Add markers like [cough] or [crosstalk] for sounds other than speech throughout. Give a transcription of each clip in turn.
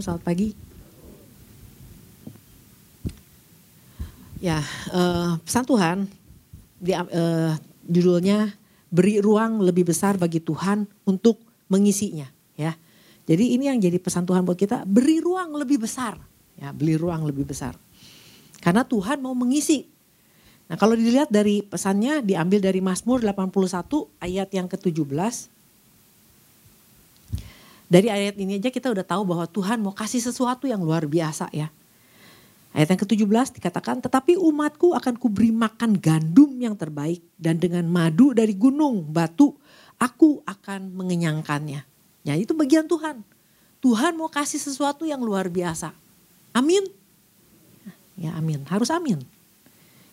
Selamat pagi. Ya, uh, pesan Tuhan di, uh, judulnya beri ruang lebih besar bagi Tuhan untuk mengisinya, ya. Jadi ini yang jadi pesan Tuhan buat kita, beri ruang lebih besar, ya, beri ruang lebih besar. Karena Tuhan mau mengisi. Nah, kalau dilihat dari pesannya diambil dari Mazmur 81 ayat yang ke-17. Dari ayat ini aja kita udah tahu bahwa Tuhan mau kasih sesuatu yang luar biasa ya. Ayat yang ke-17 dikatakan, tetapi umatku akan kuberi makan gandum yang terbaik dan dengan madu dari gunung, batu, aku akan mengenyangkannya. Ya itu bagian Tuhan. Tuhan mau kasih sesuatu yang luar biasa. Amin. Ya amin, harus amin.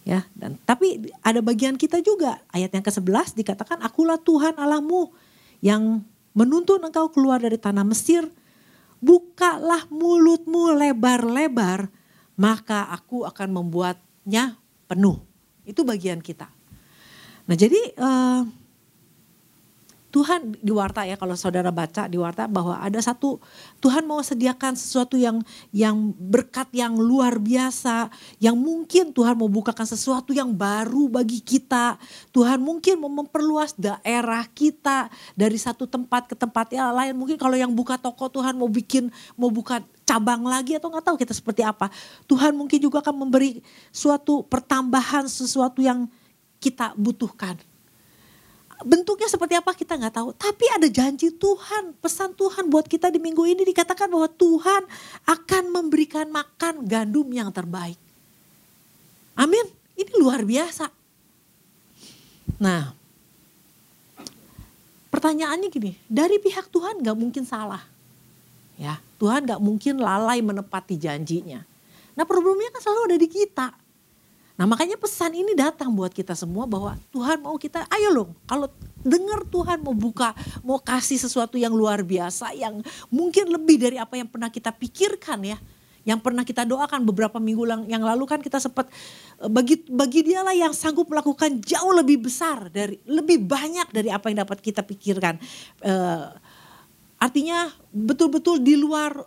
Ya, dan tapi ada bagian kita juga. Ayat yang ke-11 dikatakan akulah Tuhan Allahmu yang menuntun engkau keluar dari tanah Mesir. Bukalah mulutmu lebar-lebar maka aku akan membuatnya penuh. Itu bagian kita. Nah jadi uh, Tuhan di warta ya kalau saudara baca di warta bahwa ada satu Tuhan mau sediakan sesuatu yang yang berkat yang luar biasa yang mungkin Tuhan mau bukakan sesuatu yang baru bagi kita. Tuhan mungkin mau memperluas daerah kita dari satu tempat ke tempat yang lain. Mungkin kalau yang buka toko Tuhan mau bikin mau buka cabang lagi atau nggak tahu kita seperti apa. Tuhan mungkin juga akan memberi suatu pertambahan sesuatu yang kita butuhkan bentuknya seperti apa kita nggak tahu. Tapi ada janji Tuhan, pesan Tuhan buat kita di minggu ini dikatakan bahwa Tuhan akan memberikan makan gandum yang terbaik. Amin. Ini luar biasa. Nah, pertanyaannya gini, dari pihak Tuhan nggak mungkin salah. Ya, Tuhan nggak mungkin lalai menepati janjinya. Nah problemnya kan selalu ada di kita Nah makanya pesan ini datang buat kita semua bahwa Tuhan mau kita, ayo loh kalau dengar Tuhan mau buka, mau kasih sesuatu yang luar biasa, yang mungkin lebih dari apa yang pernah kita pikirkan ya. Yang pernah kita doakan beberapa minggu yang lalu kan kita sempat eh, bagi bagi dialah yang sanggup melakukan jauh lebih besar dari lebih banyak dari apa yang dapat kita pikirkan. Uh, artinya betul-betul di luar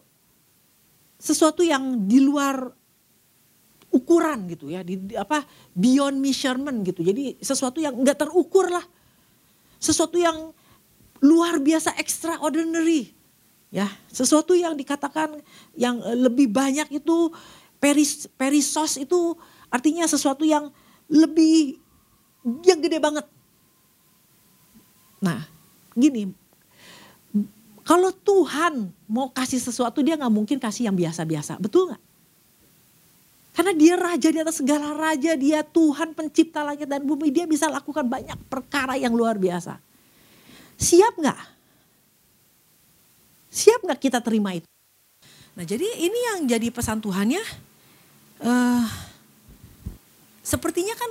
sesuatu yang di luar ukuran gitu ya di, di apa beyond measurement gitu. Jadi sesuatu yang nggak terukur lah. Sesuatu yang luar biasa extraordinary ya. Sesuatu yang dikatakan yang lebih banyak itu peris perisos itu artinya sesuatu yang lebih yang gede banget. Nah gini kalau Tuhan mau kasih sesuatu dia nggak mungkin kasih yang biasa-biasa. Betul nggak karena dia raja di atas segala raja, dia Tuhan pencipta langit dan bumi, dia bisa lakukan banyak perkara yang luar biasa. Siap nggak? Siap nggak kita terima itu? Nah jadi ini yang jadi pesan Tuhannya. Uh, sepertinya kan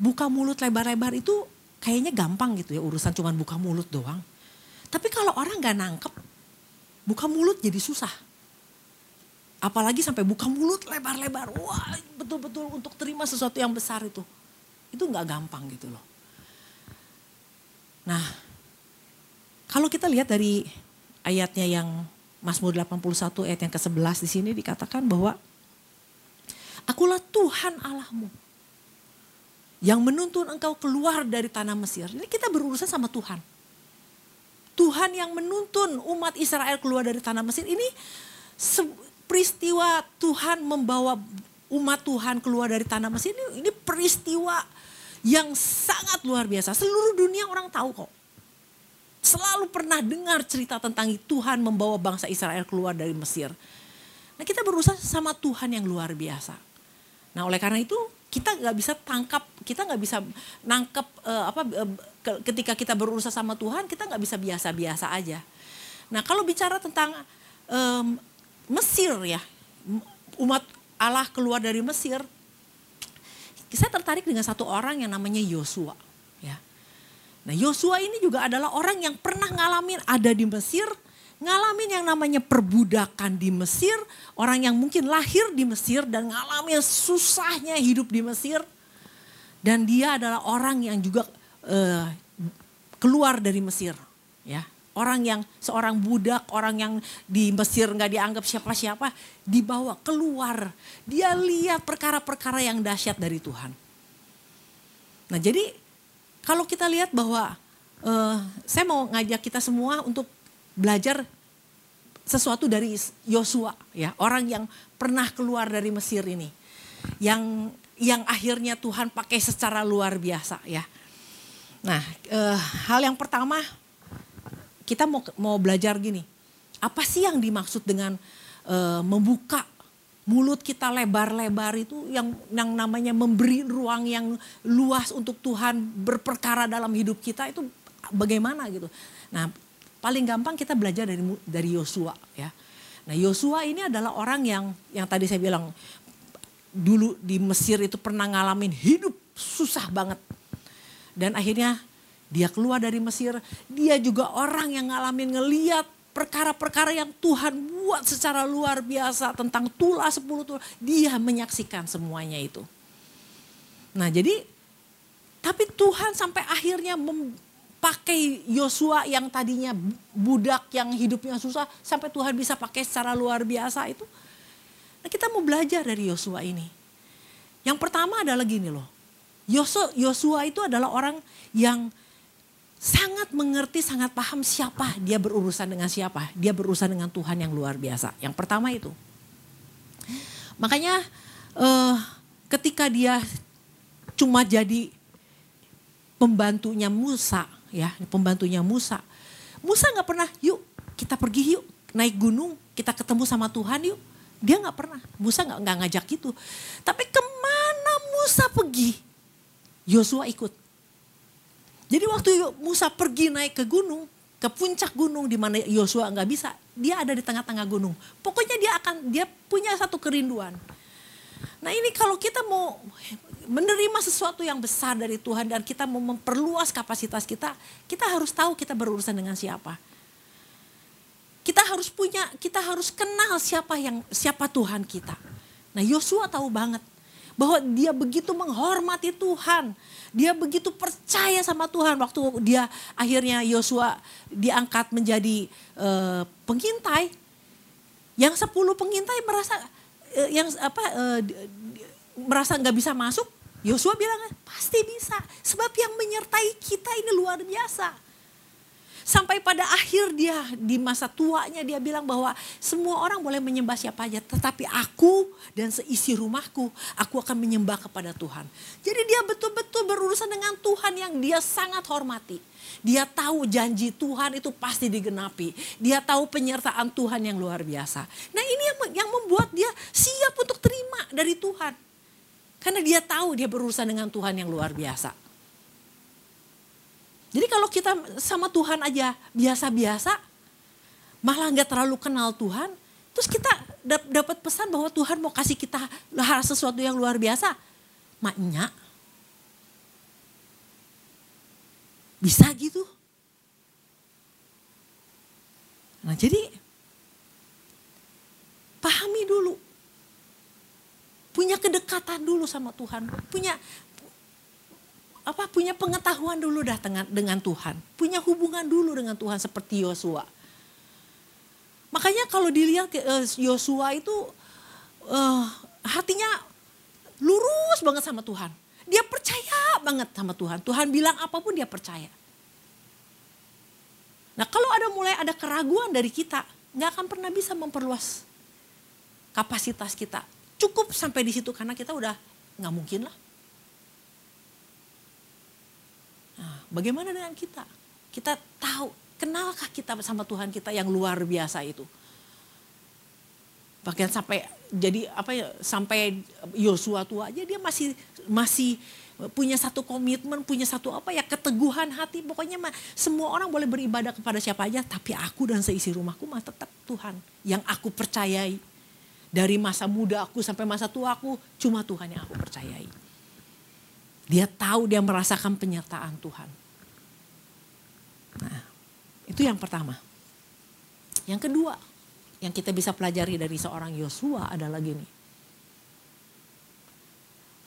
buka mulut lebar-lebar itu kayaknya gampang gitu ya urusan cuman buka mulut doang. Tapi kalau orang nggak nangkep, buka mulut jadi susah. Apalagi sampai buka mulut lebar-lebar. Wah betul-betul untuk terima sesuatu yang besar itu. Itu nggak gampang gitu loh. Nah kalau kita lihat dari ayatnya yang Mazmur 81 ayat yang ke-11 di sini dikatakan bahwa Akulah Tuhan Allahmu yang menuntun engkau keluar dari tanah Mesir. Ini kita berurusan sama Tuhan. Tuhan yang menuntun umat Israel keluar dari tanah Mesir ini peristiwa Tuhan membawa umat Tuhan keluar dari tanah Mesir ini, ini peristiwa yang sangat luar biasa. Seluruh dunia orang tahu kok. Selalu pernah dengar cerita tentang Tuhan membawa bangsa Israel keluar dari Mesir. Nah kita berusaha sama Tuhan yang luar biasa. Nah oleh karena itu kita nggak bisa tangkap, kita nggak bisa nangkep uh, apa uh, ketika kita berusaha sama Tuhan kita nggak bisa biasa-biasa aja. Nah kalau bicara tentang um, Mesir ya, umat Allah keluar dari Mesir, saya tertarik dengan satu orang yang namanya Yosua. Ya. Nah Yosua ini juga adalah orang yang pernah ngalamin ada di Mesir, ngalamin yang namanya perbudakan di Mesir, orang yang mungkin lahir di Mesir dan ngalamin susahnya hidup di Mesir. Dan dia adalah orang yang juga uh, keluar dari Mesir. ya orang yang seorang budak, orang yang di Mesir nggak dianggap siapa-siapa, dibawa keluar. Dia lihat perkara-perkara yang dahsyat dari Tuhan. Nah jadi kalau kita lihat bahwa uh, saya mau ngajak kita semua untuk belajar sesuatu dari Yosua, ya orang yang pernah keluar dari Mesir ini, yang yang akhirnya Tuhan pakai secara luar biasa, ya. Nah, uh, hal yang pertama kita mau mau belajar gini. Apa sih yang dimaksud dengan uh, membuka mulut kita lebar-lebar itu yang yang namanya memberi ruang yang luas untuk Tuhan berperkara dalam hidup kita itu bagaimana gitu. Nah, paling gampang kita belajar dari dari Yosua ya. Nah, Yosua ini adalah orang yang yang tadi saya bilang dulu di Mesir itu pernah ngalamin hidup susah banget. Dan akhirnya dia keluar dari Mesir, dia juga orang yang ngalamin ngeliat perkara-perkara yang Tuhan buat secara luar biasa tentang tulah sepuluh tulah. Dia menyaksikan semuanya itu. Nah jadi, tapi Tuhan sampai akhirnya memakai Yosua yang tadinya budak yang hidupnya susah, sampai Tuhan bisa pakai secara luar biasa itu. Nah kita mau belajar dari Yosua ini. Yang pertama adalah gini loh, Yosua itu adalah orang yang sangat mengerti, sangat paham siapa dia berurusan dengan siapa. Dia berurusan dengan Tuhan yang luar biasa. Yang pertama itu. Makanya uh, ketika dia cuma jadi pembantunya Musa, ya pembantunya Musa. Musa nggak pernah, yuk kita pergi yuk naik gunung, kita ketemu sama Tuhan yuk. Dia nggak pernah, Musa nggak ngajak gitu. Tapi ke mana Musa pergi, Yosua ikut jadi waktu Musa pergi naik ke gunung, ke puncak gunung di mana Yosua nggak bisa, dia ada di tengah-tengah gunung. Pokoknya dia akan dia punya satu kerinduan. Nah ini kalau kita mau menerima sesuatu yang besar dari Tuhan dan kita mau memperluas kapasitas kita, kita harus tahu kita berurusan dengan siapa. Kita harus punya, kita harus kenal siapa yang siapa Tuhan kita. Nah Yosua tahu banget bahwa dia begitu menghormati Tuhan. Dia begitu percaya sama Tuhan waktu dia akhirnya Yosua diangkat menjadi uh, pengintai. Yang sepuluh pengintai merasa uh, yang apa uh, merasa nggak bisa masuk. Yosua bilang pasti bisa sebab yang menyertai kita ini luar biasa. Sampai pada akhir dia di masa tuanya dia bilang bahwa semua orang boleh menyembah siapa aja. Tetapi aku dan seisi rumahku aku akan menyembah kepada Tuhan. Jadi dia betul-betul berurusan dengan Tuhan yang dia sangat hormati. Dia tahu janji Tuhan itu pasti digenapi. Dia tahu penyertaan Tuhan yang luar biasa. Nah ini yang, yang membuat dia siap untuk terima dari Tuhan. Karena dia tahu dia berurusan dengan Tuhan yang luar biasa. Jadi kalau kita sama Tuhan aja biasa-biasa, malah nggak terlalu kenal Tuhan, terus kita dapat pesan bahwa Tuhan mau kasih kita hal sesuatu yang luar biasa, maknya bisa gitu. Nah jadi pahami dulu, punya kedekatan dulu sama Tuhan, punya apa punya pengetahuan dulu dah dengan, dengan Tuhan. Punya hubungan dulu dengan Tuhan seperti Yosua. Makanya kalau dilihat eh, Yosua itu uh, hatinya lurus banget sama Tuhan. Dia percaya banget sama Tuhan. Tuhan bilang apa pun dia percaya. Nah kalau ada mulai ada keraguan dari kita, nggak akan pernah bisa memperluas kapasitas kita. Cukup sampai di situ karena kita udah nggak mungkin lah Nah, bagaimana dengan kita? Kita tahu, kenalkah kita sama Tuhan kita yang luar biasa itu? Bahkan sampai jadi apa ya sampai Yosua tua aja dia masih masih punya satu komitmen, punya satu apa ya keteguhan hati. Pokoknya mah semua orang boleh beribadah kepada siapa aja, tapi aku dan seisi rumahku mah tetap Tuhan yang aku percayai. Dari masa muda aku sampai masa tua aku cuma Tuhan yang aku percayai. Dia tahu dia merasakan penyertaan Tuhan. Nah, itu yang pertama. Yang kedua, yang kita bisa pelajari dari seorang Yosua adalah gini.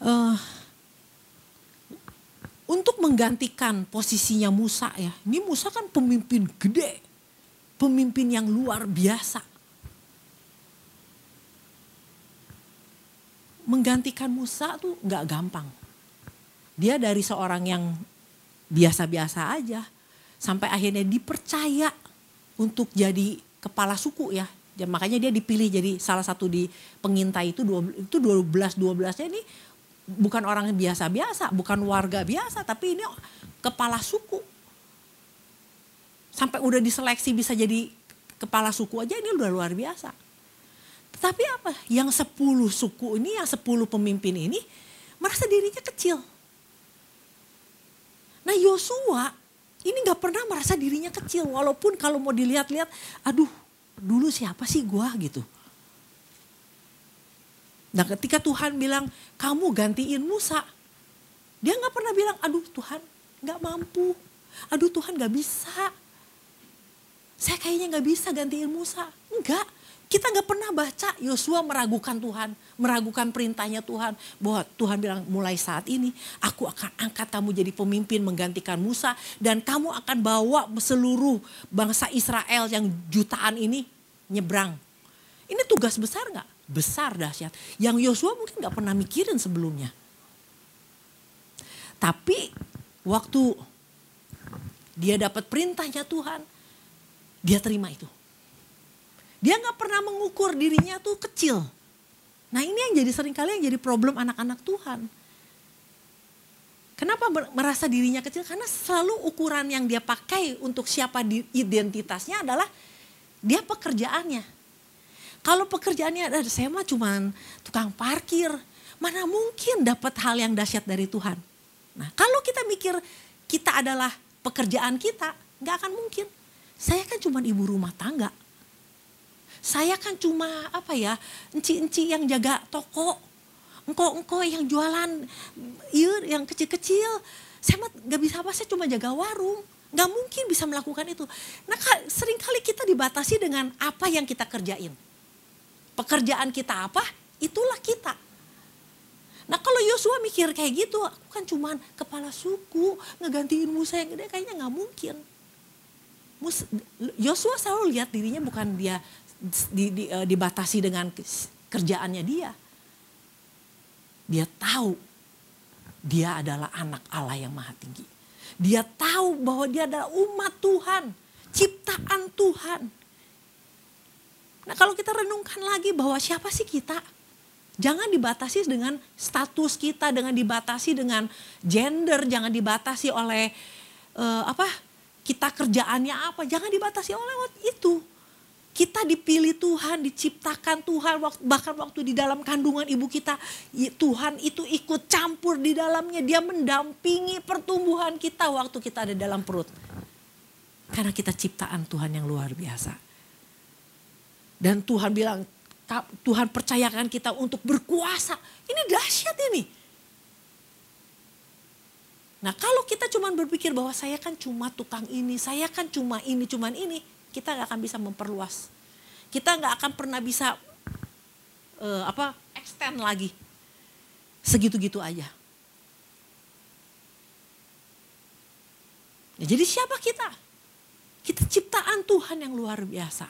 Uh, untuk menggantikan posisinya Musa ya, ini Musa kan pemimpin gede, pemimpin yang luar biasa. Menggantikan Musa tuh nggak gampang. Dia dari seorang yang biasa-biasa aja sampai akhirnya dipercaya untuk jadi kepala suku ya. Dan makanya dia dipilih jadi salah satu di pengintai itu itu 12 12-nya ini bukan orang biasa-biasa, bukan warga biasa, tapi ini kepala suku. Sampai udah diseleksi bisa jadi kepala suku aja ini udah luar biasa. Tetapi apa? Yang sepuluh suku ini, yang sepuluh pemimpin ini merasa dirinya kecil. Nah Yosua ini gak pernah merasa dirinya kecil. Walaupun kalau mau dilihat-lihat, aduh dulu siapa sih gua gitu. Nah ketika Tuhan bilang kamu gantiin Musa. Dia gak pernah bilang aduh Tuhan gak mampu. Aduh Tuhan gak bisa saya kayaknya nggak bisa gantiin Musa. Enggak, kita nggak pernah baca Yosua meragukan Tuhan, meragukan perintahnya Tuhan. Bahwa Tuhan bilang mulai saat ini aku akan angkat kamu jadi pemimpin menggantikan Musa. Dan kamu akan bawa seluruh bangsa Israel yang jutaan ini nyebrang. Ini tugas besar nggak? Besar dahsyat. Yang Yosua mungkin nggak pernah mikirin sebelumnya. Tapi waktu dia dapat perintahnya Tuhan, dia terima itu. Dia nggak pernah mengukur dirinya tuh kecil. Nah ini yang jadi sering kali yang jadi problem anak-anak Tuhan. Kenapa merasa dirinya kecil? Karena selalu ukuran yang dia pakai untuk siapa identitasnya adalah dia pekerjaannya. Kalau pekerjaannya ada saya mah cuman tukang parkir, mana mungkin dapat hal yang dahsyat dari Tuhan. Nah kalau kita mikir kita adalah pekerjaan kita, nggak akan mungkin. Saya kan cuma ibu rumah tangga. Saya kan cuma apa ya, enci-enci yang jaga toko. Engkau-engkau yang jualan, iya yang kecil-kecil. Saya mah gak bisa apa, saya cuma jaga warung. Gak mungkin bisa melakukan itu. Nah sering kali kita dibatasi dengan apa yang kita kerjain. Pekerjaan kita apa, itulah kita. Nah kalau Yosua mikir kayak gitu, aku kan cuma kepala suku, ngegantiin Musa yang gede, kayaknya gak mungkin. Yosua selalu lihat dirinya bukan dia di, di, uh, dibatasi dengan kerjaannya dia. Dia tahu dia adalah anak Allah yang maha tinggi. Dia tahu bahwa dia adalah umat Tuhan, ciptaan Tuhan. Nah kalau kita renungkan lagi bahwa siapa sih kita? Jangan dibatasi dengan status kita, dengan dibatasi dengan gender, jangan dibatasi oleh uh, apa kita kerjaannya apa, jangan dibatasi oleh itu. Kita dipilih Tuhan, diciptakan Tuhan, bahkan waktu di dalam kandungan ibu kita, Tuhan itu ikut campur di dalamnya. Dia mendampingi pertumbuhan kita waktu kita ada dalam perut. Karena kita ciptaan Tuhan yang luar biasa. Dan Tuhan bilang, Tuhan percayakan kita untuk berkuasa. Ini dahsyat ini. Nah kalau kita cuma berpikir bahwa saya kan cuma tukang ini, saya kan cuma ini, cuma ini, kita nggak akan bisa memperluas. Kita nggak akan pernah bisa uh, apa extend lagi. Segitu-gitu aja. Ya, jadi siapa kita? Kita ciptaan Tuhan yang luar biasa.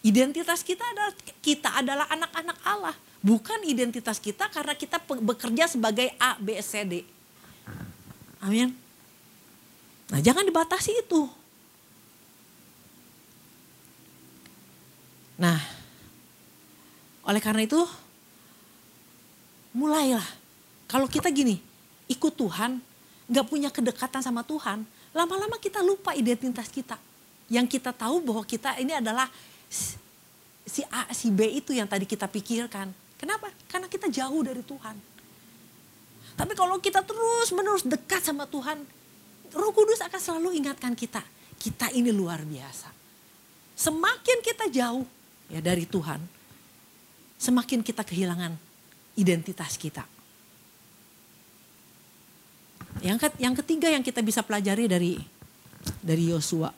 Identitas kita adalah kita adalah anak-anak Allah, bukan identitas kita karena kita bekerja sebagai A, B, C, D Amin. Nah jangan dibatasi itu. Nah, oleh karena itu, mulailah. Kalau kita gini, ikut Tuhan, gak punya kedekatan sama Tuhan, lama-lama kita lupa identitas kita. Yang kita tahu bahwa kita ini adalah si A, si B itu yang tadi kita pikirkan. Kenapa? Karena kita jauh dari Tuhan. Tapi kalau kita terus menerus dekat sama Tuhan, Roh Kudus akan selalu ingatkan kita, kita ini luar biasa. Semakin kita jauh ya dari Tuhan, semakin kita kehilangan identitas kita. Yang yang ketiga yang kita bisa pelajari dari dari Yosua.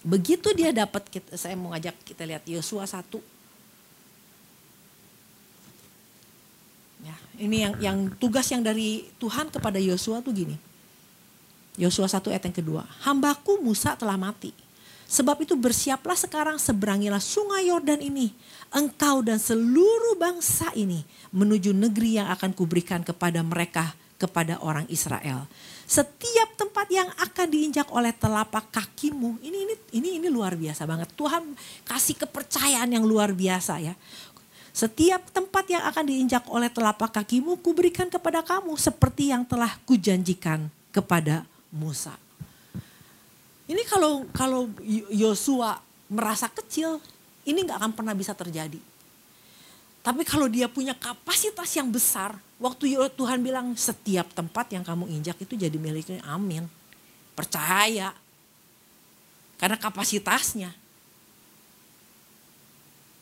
Begitu dia dapat saya mau ngajak kita lihat Yosua 1 Ya, ini yang yang tugas yang dari Tuhan kepada Yosua tuh gini. Yosua 1 ayat yang kedua. Hambaku Musa telah mati. Sebab itu bersiaplah sekarang seberangilah sungai Yordan ini. Engkau dan seluruh bangsa ini menuju negeri yang akan kuberikan kepada mereka, kepada orang Israel. Setiap tempat yang akan diinjak oleh telapak kakimu, ini ini ini ini luar biasa banget. Tuhan kasih kepercayaan yang luar biasa ya. Setiap tempat yang akan diinjak oleh telapak kakimu, kuberikan kepada kamu seperti yang telah kujanjikan kepada Musa. Ini kalau kalau Yosua merasa kecil, ini nggak akan pernah bisa terjadi. Tapi kalau dia punya kapasitas yang besar, waktu Tuhan bilang setiap tempat yang kamu injak itu jadi miliknya, amin. Percaya. Karena kapasitasnya.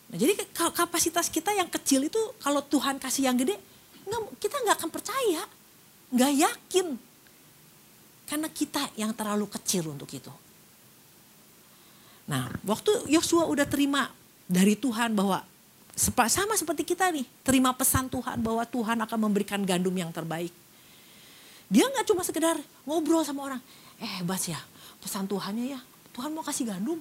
Nah, jadi kapasitas kita yang kecil itu kalau Tuhan kasih yang gede, kita nggak akan percaya, nggak yakin. Karena kita yang terlalu kecil untuk itu. Nah, waktu Yosua udah terima dari Tuhan bahwa sama seperti kita nih, terima pesan Tuhan bahwa Tuhan akan memberikan gandum yang terbaik. Dia nggak cuma sekedar ngobrol sama orang, eh hebat ya, pesan Tuhannya ya, Tuhan mau kasih gandum.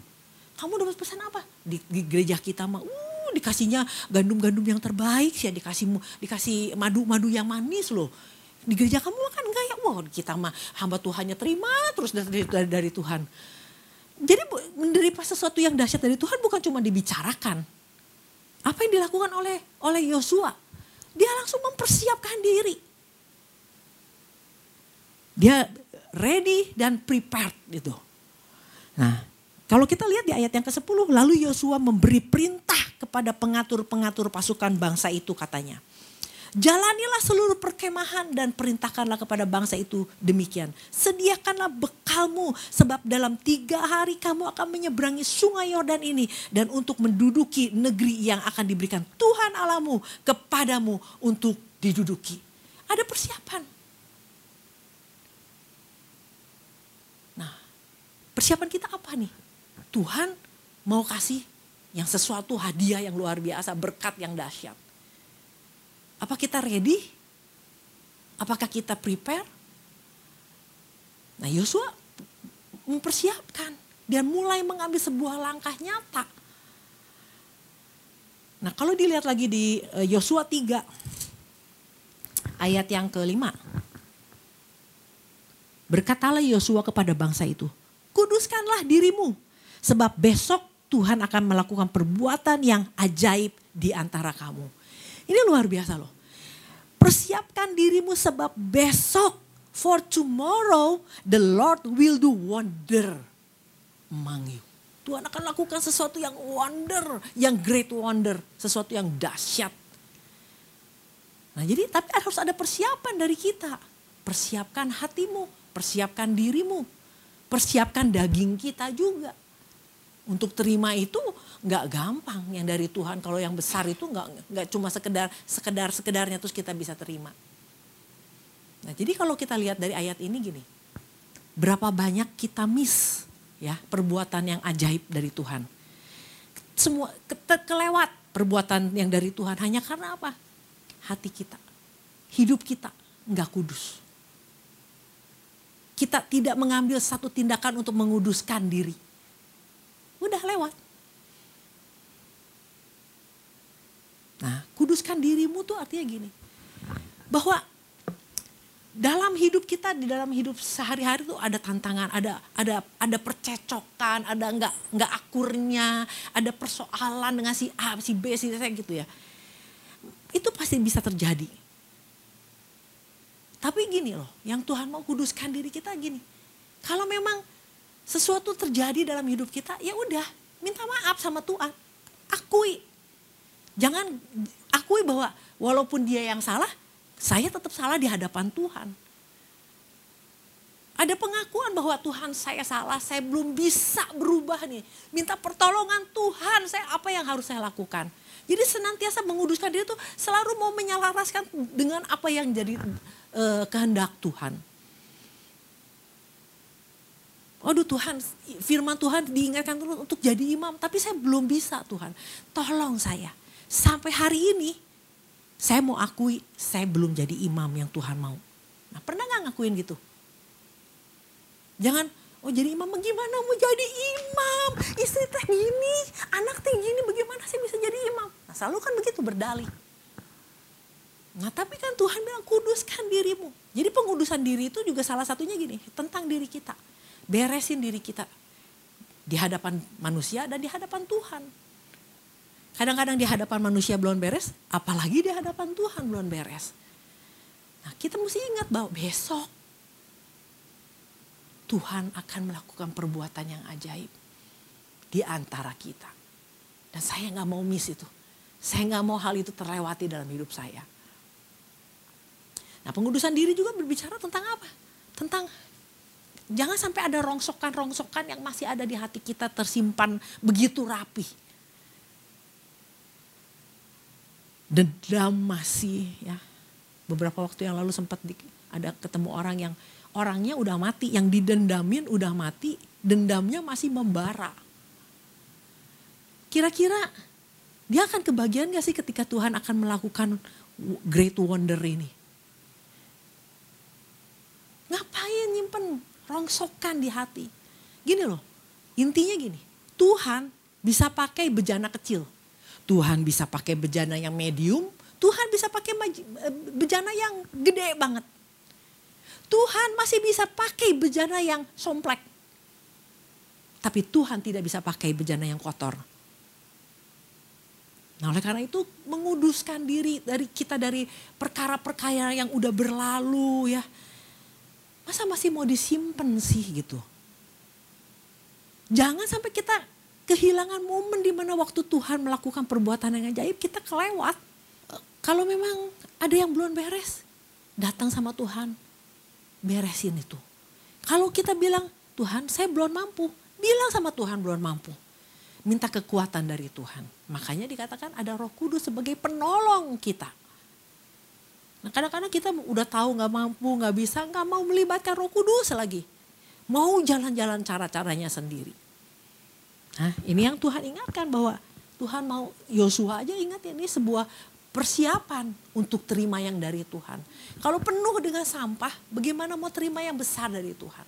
Kamu dapat pesan apa? Di, di gereja kita mah, uh, dikasihnya gandum-gandum yang terbaik sih, dikasih dikasih madu-madu yang manis loh di gereja kamu kan enggak ya, wah kita mah hamba Tuhannya terima terus dari, dari, dari Tuhan. Jadi menerima sesuatu yang dahsyat dari Tuhan bukan cuma dibicarakan. Apa yang dilakukan oleh oleh Yosua? Dia langsung mempersiapkan diri. Dia ready dan prepared gitu. Nah, kalau kita lihat di ayat yang ke-10, lalu Yosua memberi perintah kepada pengatur-pengatur pasukan bangsa itu katanya. Jalanilah seluruh perkemahan dan perintahkanlah kepada bangsa itu demikian. Sediakanlah bekalmu sebab dalam tiga hari kamu akan menyeberangi sungai Yordan ini. Dan untuk menduduki negeri yang akan diberikan Tuhan alamu kepadamu untuk diduduki. Ada persiapan. Nah persiapan kita apa nih? Tuhan mau kasih yang sesuatu hadiah yang luar biasa, berkat yang dahsyat. Apa kita ready? Apakah kita prepare? Nah Yosua mempersiapkan dan mulai mengambil sebuah langkah nyata. Nah kalau dilihat lagi di eh, Yosua 3 ayat yang kelima. Berkatalah Yosua kepada bangsa itu, kuduskanlah dirimu sebab besok Tuhan akan melakukan perbuatan yang ajaib di antara kamu. Ini luar biasa loh. Persiapkan dirimu sebab besok for tomorrow the Lord will do wonder among you. Tuhan akan lakukan sesuatu yang wonder, yang great wonder, sesuatu yang dahsyat. Nah jadi tapi harus ada persiapan dari kita. Persiapkan hatimu, persiapkan dirimu, persiapkan daging kita juga untuk terima itu nggak gampang yang dari Tuhan. Kalau yang besar itu nggak nggak cuma sekedar sekedar sekedarnya terus kita bisa terima. Nah jadi kalau kita lihat dari ayat ini gini, berapa banyak kita miss ya perbuatan yang ajaib dari Tuhan. Semua ke, kelewat perbuatan yang dari Tuhan hanya karena apa? Hati kita, hidup kita nggak kudus. Kita tidak mengambil satu tindakan untuk menguduskan diri udah lewat. Nah, kuduskan dirimu tuh artinya gini. Bahwa dalam hidup kita di dalam hidup sehari-hari tuh ada tantangan, ada ada ada percecokan, ada nggak nggak akurnya, ada persoalan dengan si A, si B, si C gitu ya. Itu pasti bisa terjadi. Tapi gini loh, yang Tuhan mau kuduskan diri kita gini. Kalau memang sesuatu terjadi dalam hidup kita, ya udah minta maaf sama Tuhan. Akui. Jangan akui bahwa walaupun dia yang salah, saya tetap salah di hadapan Tuhan. Ada pengakuan bahwa Tuhan saya salah, saya belum bisa berubah nih. Minta pertolongan Tuhan, saya apa yang harus saya lakukan. Jadi senantiasa menguduskan diri itu selalu mau menyelaraskan dengan apa yang jadi uh, kehendak Tuhan. Aduh Tuhan, firman Tuhan diingatkan terus untuk jadi imam. Tapi saya belum bisa Tuhan. Tolong saya. Sampai hari ini saya mau akui saya belum jadi imam yang Tuhan mau. Nah pernah gak ngakuin gitu? Jangan, oh jadi imam bagaimana mau jadi imam? Istri teh gini, anak teh gini, bagaimana sih bisa jadi imam? Nah selalu kan begitu berdalih. Nah tapi kan Tuhan bilang kuduskan dirimu. Jadi pengudusan diri itu juga salah satunya gini, tentang diri kita. Beresin diri kita. Di hadapan manusia dan di hadapan Tuhan. Kadang-kadang di hadapan manusia belum beres, apalagi di hadapan Tuhan belum beres. Nah kita mesti ingat bahwa besok Tuhan akan melakukan perbuatan yang ajaib di antara kita. Dan saya nggak mau miss itu. Saya nggak mau hal itu terlewati dalam hidup saya. Nah pengudusan diri juga berbicara tentang apa? Tentang jangan sampai ada rongsokan-rongsokan yang masih ada di hati kita tersimpan begitu rapi dendam masih ya. Beberapa waktu yang lalu sempat di, ada ketemu orang yang orangnya udah mati, yang didendamin udah mati, dendamnya masih membara. Kira-kira dia akan kebagian gak sih ketika Tuhan akan melakukan great wonder ini? Ngapain nyimpen rongsokan di hati? Gini loh, intinya gini, Tuhan bisa pakai bejana kecil Tuhan bisa pakai bejana yang medium, Tuhan bisa pakai eh, bejana yang gede banget. Tuhan masih bisa pakai bejana yang somplek. Tapi Tuhan tidak bisa pakai bejana yang kotor. Nah oleh karena itu menguduskan diri dari kita dari perkara-perkara yang udah berlalu ya. Masa masih mau disimpan sih gitu. Jangan sampai kita kehilangan momen di mana waktu Tuhan melakukan perbuatan yang ajaib kita kelewat. Kalau memang ada yang belum beres, datang sama Tuhan, beresin itu. Kalau kita bilang, Tuhan saya belum mampu, bilang sama Tuhan belum mampu. Minta kekuatan dari Tuhan. Makanya dikatakan ada roh kudus sebagai penolong kita. Nah kadang-kadang kita udah tahu gak mampu, gak bisa, gak mau melibatkan roh kudus lagi. Mau jalan-jalan cara-caranya sendiri. Nah, ini yang Tuhan ingatkan bahwa Tuhan mau Yosua aja ingat ini sebuah persiapan untuk terima yang dari Tuhan. Kalau penuh dengan sampah, bagaimana mau terima yang besar dari Tuhan?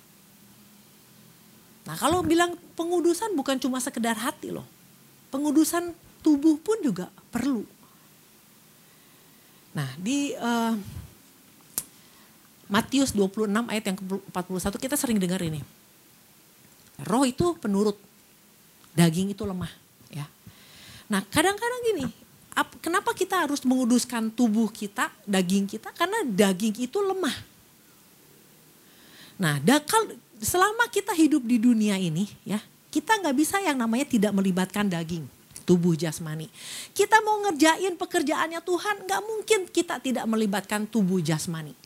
Nah kalau bilang pengudusan bukan cuma sekedar hati loh. Pengudusan tubuh pun juga perlu. Nah di uh, Matius 26 ayat yang ke-41 kita sering dengar ini. Roh itu penurut daging itu lemah ya. Nah kadang-kadang gini, kenapa kita harus menguduskan tubuh kita, daging kita? Karena daging itu lemah. Nah, dakal, selama kita hidup di dunia ini, ya, kita nggak bisa yang namanya tidak melibatkan daging, tubuh jasmani. Kita mau ngerjain pekerjaannya Tuhan, nggak mungkin kita tidak melibatkan tubuh jasmani.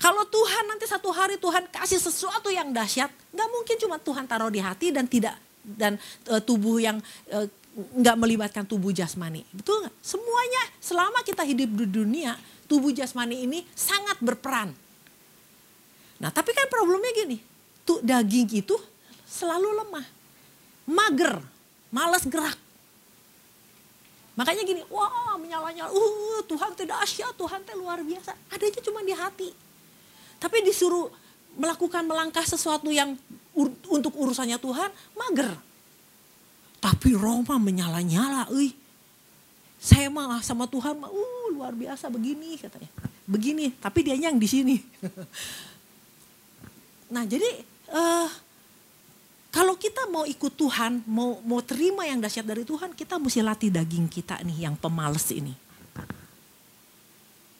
Kalau Tuhan nanti satu hari Tuhan kasih sesuatu yang dahsyat, nggak mungkin cuma Tuhan taruh di hati dan tidak dan uh, tubuh yang uh, nggak melibatkan tubuh jasmani. Betul nggak? Semuanya selama kita hidup di dunia, tubuh jasmani ini sangat berperan. Nah tapi kan problemnya gini, tuh daging itu selalu lemah, mager, malas gerak. Makanya gini, wah menyala-nyala, uh Tuhan tidak asyik, Tuhan teh luar biasa. Adanya cuma di hati. Tapi disuruh melakukan melangkah sesuatu yang ur, untuk urusannya Tuhan mager. Tapi Roma menyala-nyala, euy. Saya mah sama Tuhan mah uh, luar biasa begini katanya. Begini, tapi dia yang di sini. [laughs] nah, jadi uh, kalau kita mau ikut Tuhan, mau mau terima yang dahsyat dari Tuhan, kita mesti latih daging kita nih yang pemales ini.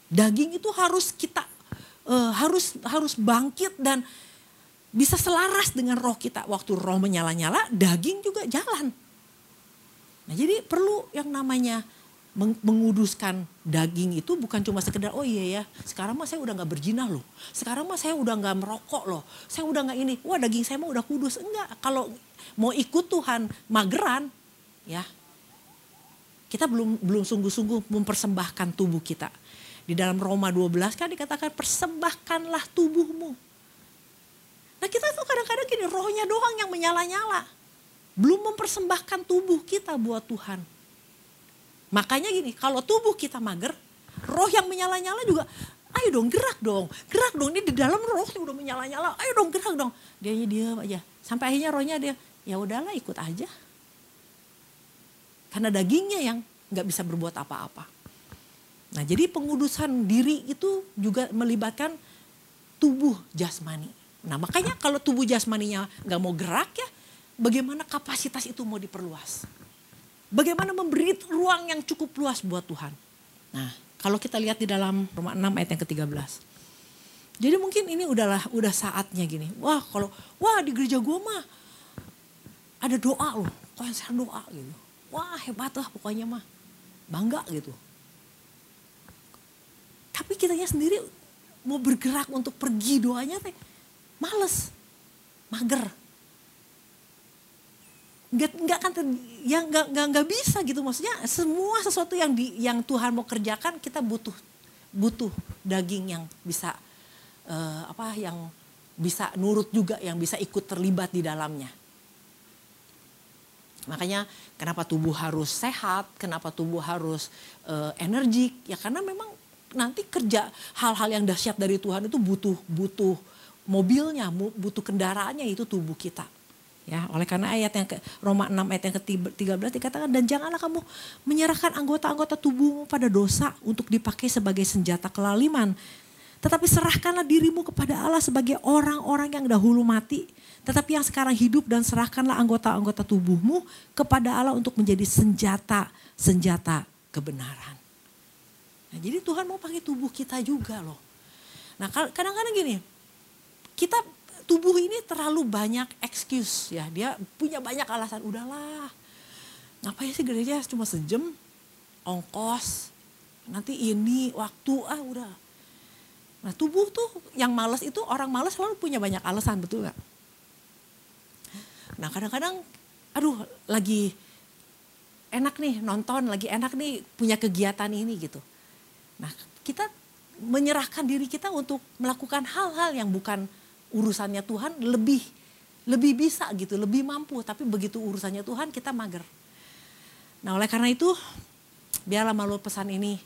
Daging itu harus kita uh, harus harus bangkit dan bisa selaras dengan roh kita. Waktu roh menyala-nyala, daging juga jalan. Nah jadi perlu yang namanya menguduskan daging itu bukan cuma sekedar oh iya ya sekarang mah saya udah nggak berjinah loh. Sekarang mah saya udah nggak merokok loh. Saya udah nggak ini. Wah daging saya mah udah kudus. Enggak. Kalau mau ikut Tuhan mageran ya. Kita belum belum sungguh-sungguh mempersembahkan tubuh kita. Di dalam Roma 12 kan dikatakan persembahkanlah tubuhmu. Nah kita tuh kadang-kadang gini rohnya doang yang menyala-nyala. Belum mempersembahkan tubuh kita buat Tuhan. Makanya gini kalau tubuh kita mager, roh yang menyala-nyala juga ayo dong gerak dong, gerak dong. Ini di dalam roh udah menyala-nyala, ayo dong gerak dong. Dia diam aja. Sampai akhirnya rohnya dia, ya udahlah ikut aja. Karena dagingnya yang nggak bisa berbuat apa-apa. Nah jadi pengudusan diri itu juga melibatkan tubuh jasmani. Nah makanya kalau tubuh jasmaninya nggak mau gerak ya, bagaimana kapasitas itu mau diperluas? Bagaimana memberi ruang yang cukup luas buat Tuhan? Nah kalau kita lihat di dalam Roma 6 ayat yang ke-13. Jadi mungkin ini udahlah udah saatnya gini. Wah kalau wah di gereja gua mah ada doa loh, konser doa gitu wah hebat lah pokoknya mah bangga gitu tapi kitanya sendiri mau bergerak untuk pergi doanya teh males mager nggak nggak kan yang nggak nggak nggak bisa gitu. Maksudnya semua sesuatu yang di yang Tuhan mau kerjakan kita butuh butuh daging yang bisa uh, apa yang bisa nurut juga yang bisa ikut terlibat di dalamnya. Makanya kenapa tubuh harus sehat, kenapa tubuh harus uh, energik, ya karena memang nanti kerja hal-hal yang dahsyat dari Tuhan itu butuh butuh mobilnya, butuh kendaraannya itu tubuh kita. Ya, oleh karena ayat yang ke Roma 6 ayat yang ke-13 dikatakan dan janganlah kamu menyerahkan anggota-anggota tubuhmu pada dosa untuk dipakai sebagai senjata kelaliman. Tetapi serahkanlah dirimu kepada Allah sebagai orang-orang yang dahulu mati tetapi yang sekarang hidup dan serahkanlah anggota-anggota tubuhmu kepada Allah untuk menjadi senjata-senjata kebenaran. Nah, jadi Tuhan mau pakai tubuh kita juga loh. Nah kadang-kadang gini, kita tubuh ini terlalu banyak excuse ya. Dia punya banyak alasan, udahlah. Ngapain sih gereja cuma sejam, ongkos, nanti ini, waktu, ah udah. Nah tubuh tuh yang males itu orang males selalu punya banyak alasan, betul gak? Nah kadang-kadang aduh lagi enak nih nonton, lagi enak nih punya kegiatan ini gitu. Nah kita menyerahkan diri kita untuk melakukan hal-hal yang bukan urusannya Tuhan lebih lebih bisa gitu, lebih mampu. Tapi begitu urusannya Tuhan kita mager. Nah oleh karena itu biarlah malu pesan ini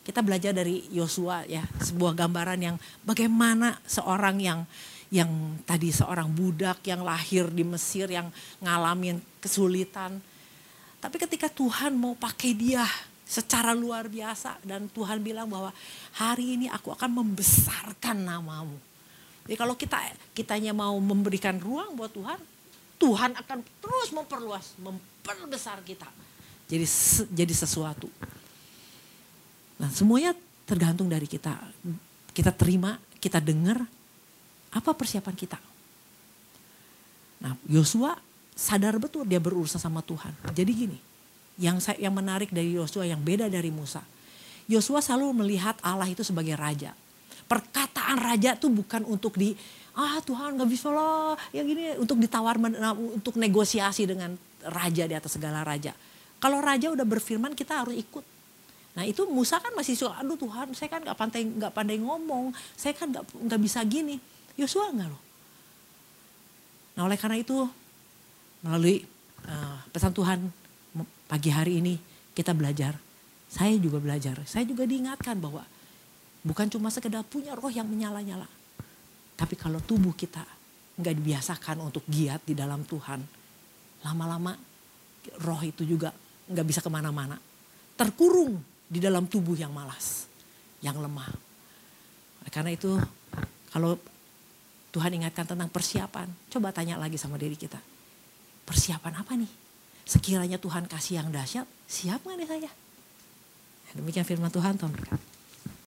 kita belajar dari Yosua ya sebuah gambaran yang bagaimana seorang yang yang tadi seorang budak yang lahir di Mesir yang ngalamin kesulitan. Tapi ketika Tuhan mau pakai dia secara luar biasa dan Tuhan bilang bahwa hari ini aku akan membesarkan namamu. Jadi kalau kita kitanya mau memberikan ruang buat Tuhan, Tuhan akan terus memperluas, memperbesar kita. Jadi jadi sesuatu. Nah, semuanya tergantung dari kita. Kita terima, kita dengar, apa persiapan kita? Nah, Yosua sadar betul dia berurusan sama Tuhan. Jadi gini, yang saya, yang menarik dari Yosua yang beda dari Musa. Yosua selalu melihat Allah itu sebagai raja. Perkataan raja itu bukan untuk di ah Tuhan nggak bisa lah yang gini untuk ditawar untuk negosiasi dengan raja di atas segala raja. Kalau raja udah berfirman kita harus ikut. Nah itu Musa kan masih suka, aduh Tuhan saya kan nggak pandai nggak pandai ngomong, saya kan nggak nggak bisa gini. Yosua enggak loh. Nah oleh karena itu melalui uh, pesan Tuhan pagi hari ini kita belajar. Saya juga belajar. Saya juga diingatkan bahwa bukan cuma sekedar punya roh yang menyala-nyala. Tapi kalau tubuh kita nggak dibiasakan untuk giat di dalam Tuhan. Lama-lama roh itu juga nggak bisa ke mana-mana. Terkurung di dalam tubuh yang malas, yang lemah. Karena itu kalau Tuhan ingatkan tentang persiapan. Coba tanya lagi sama diri kita. Persiapan apa nih? Sekiranya Tuhan kasih yang dahsyat, siap gak nih saya? Demikian firman Tuhan, Tuhan berkata.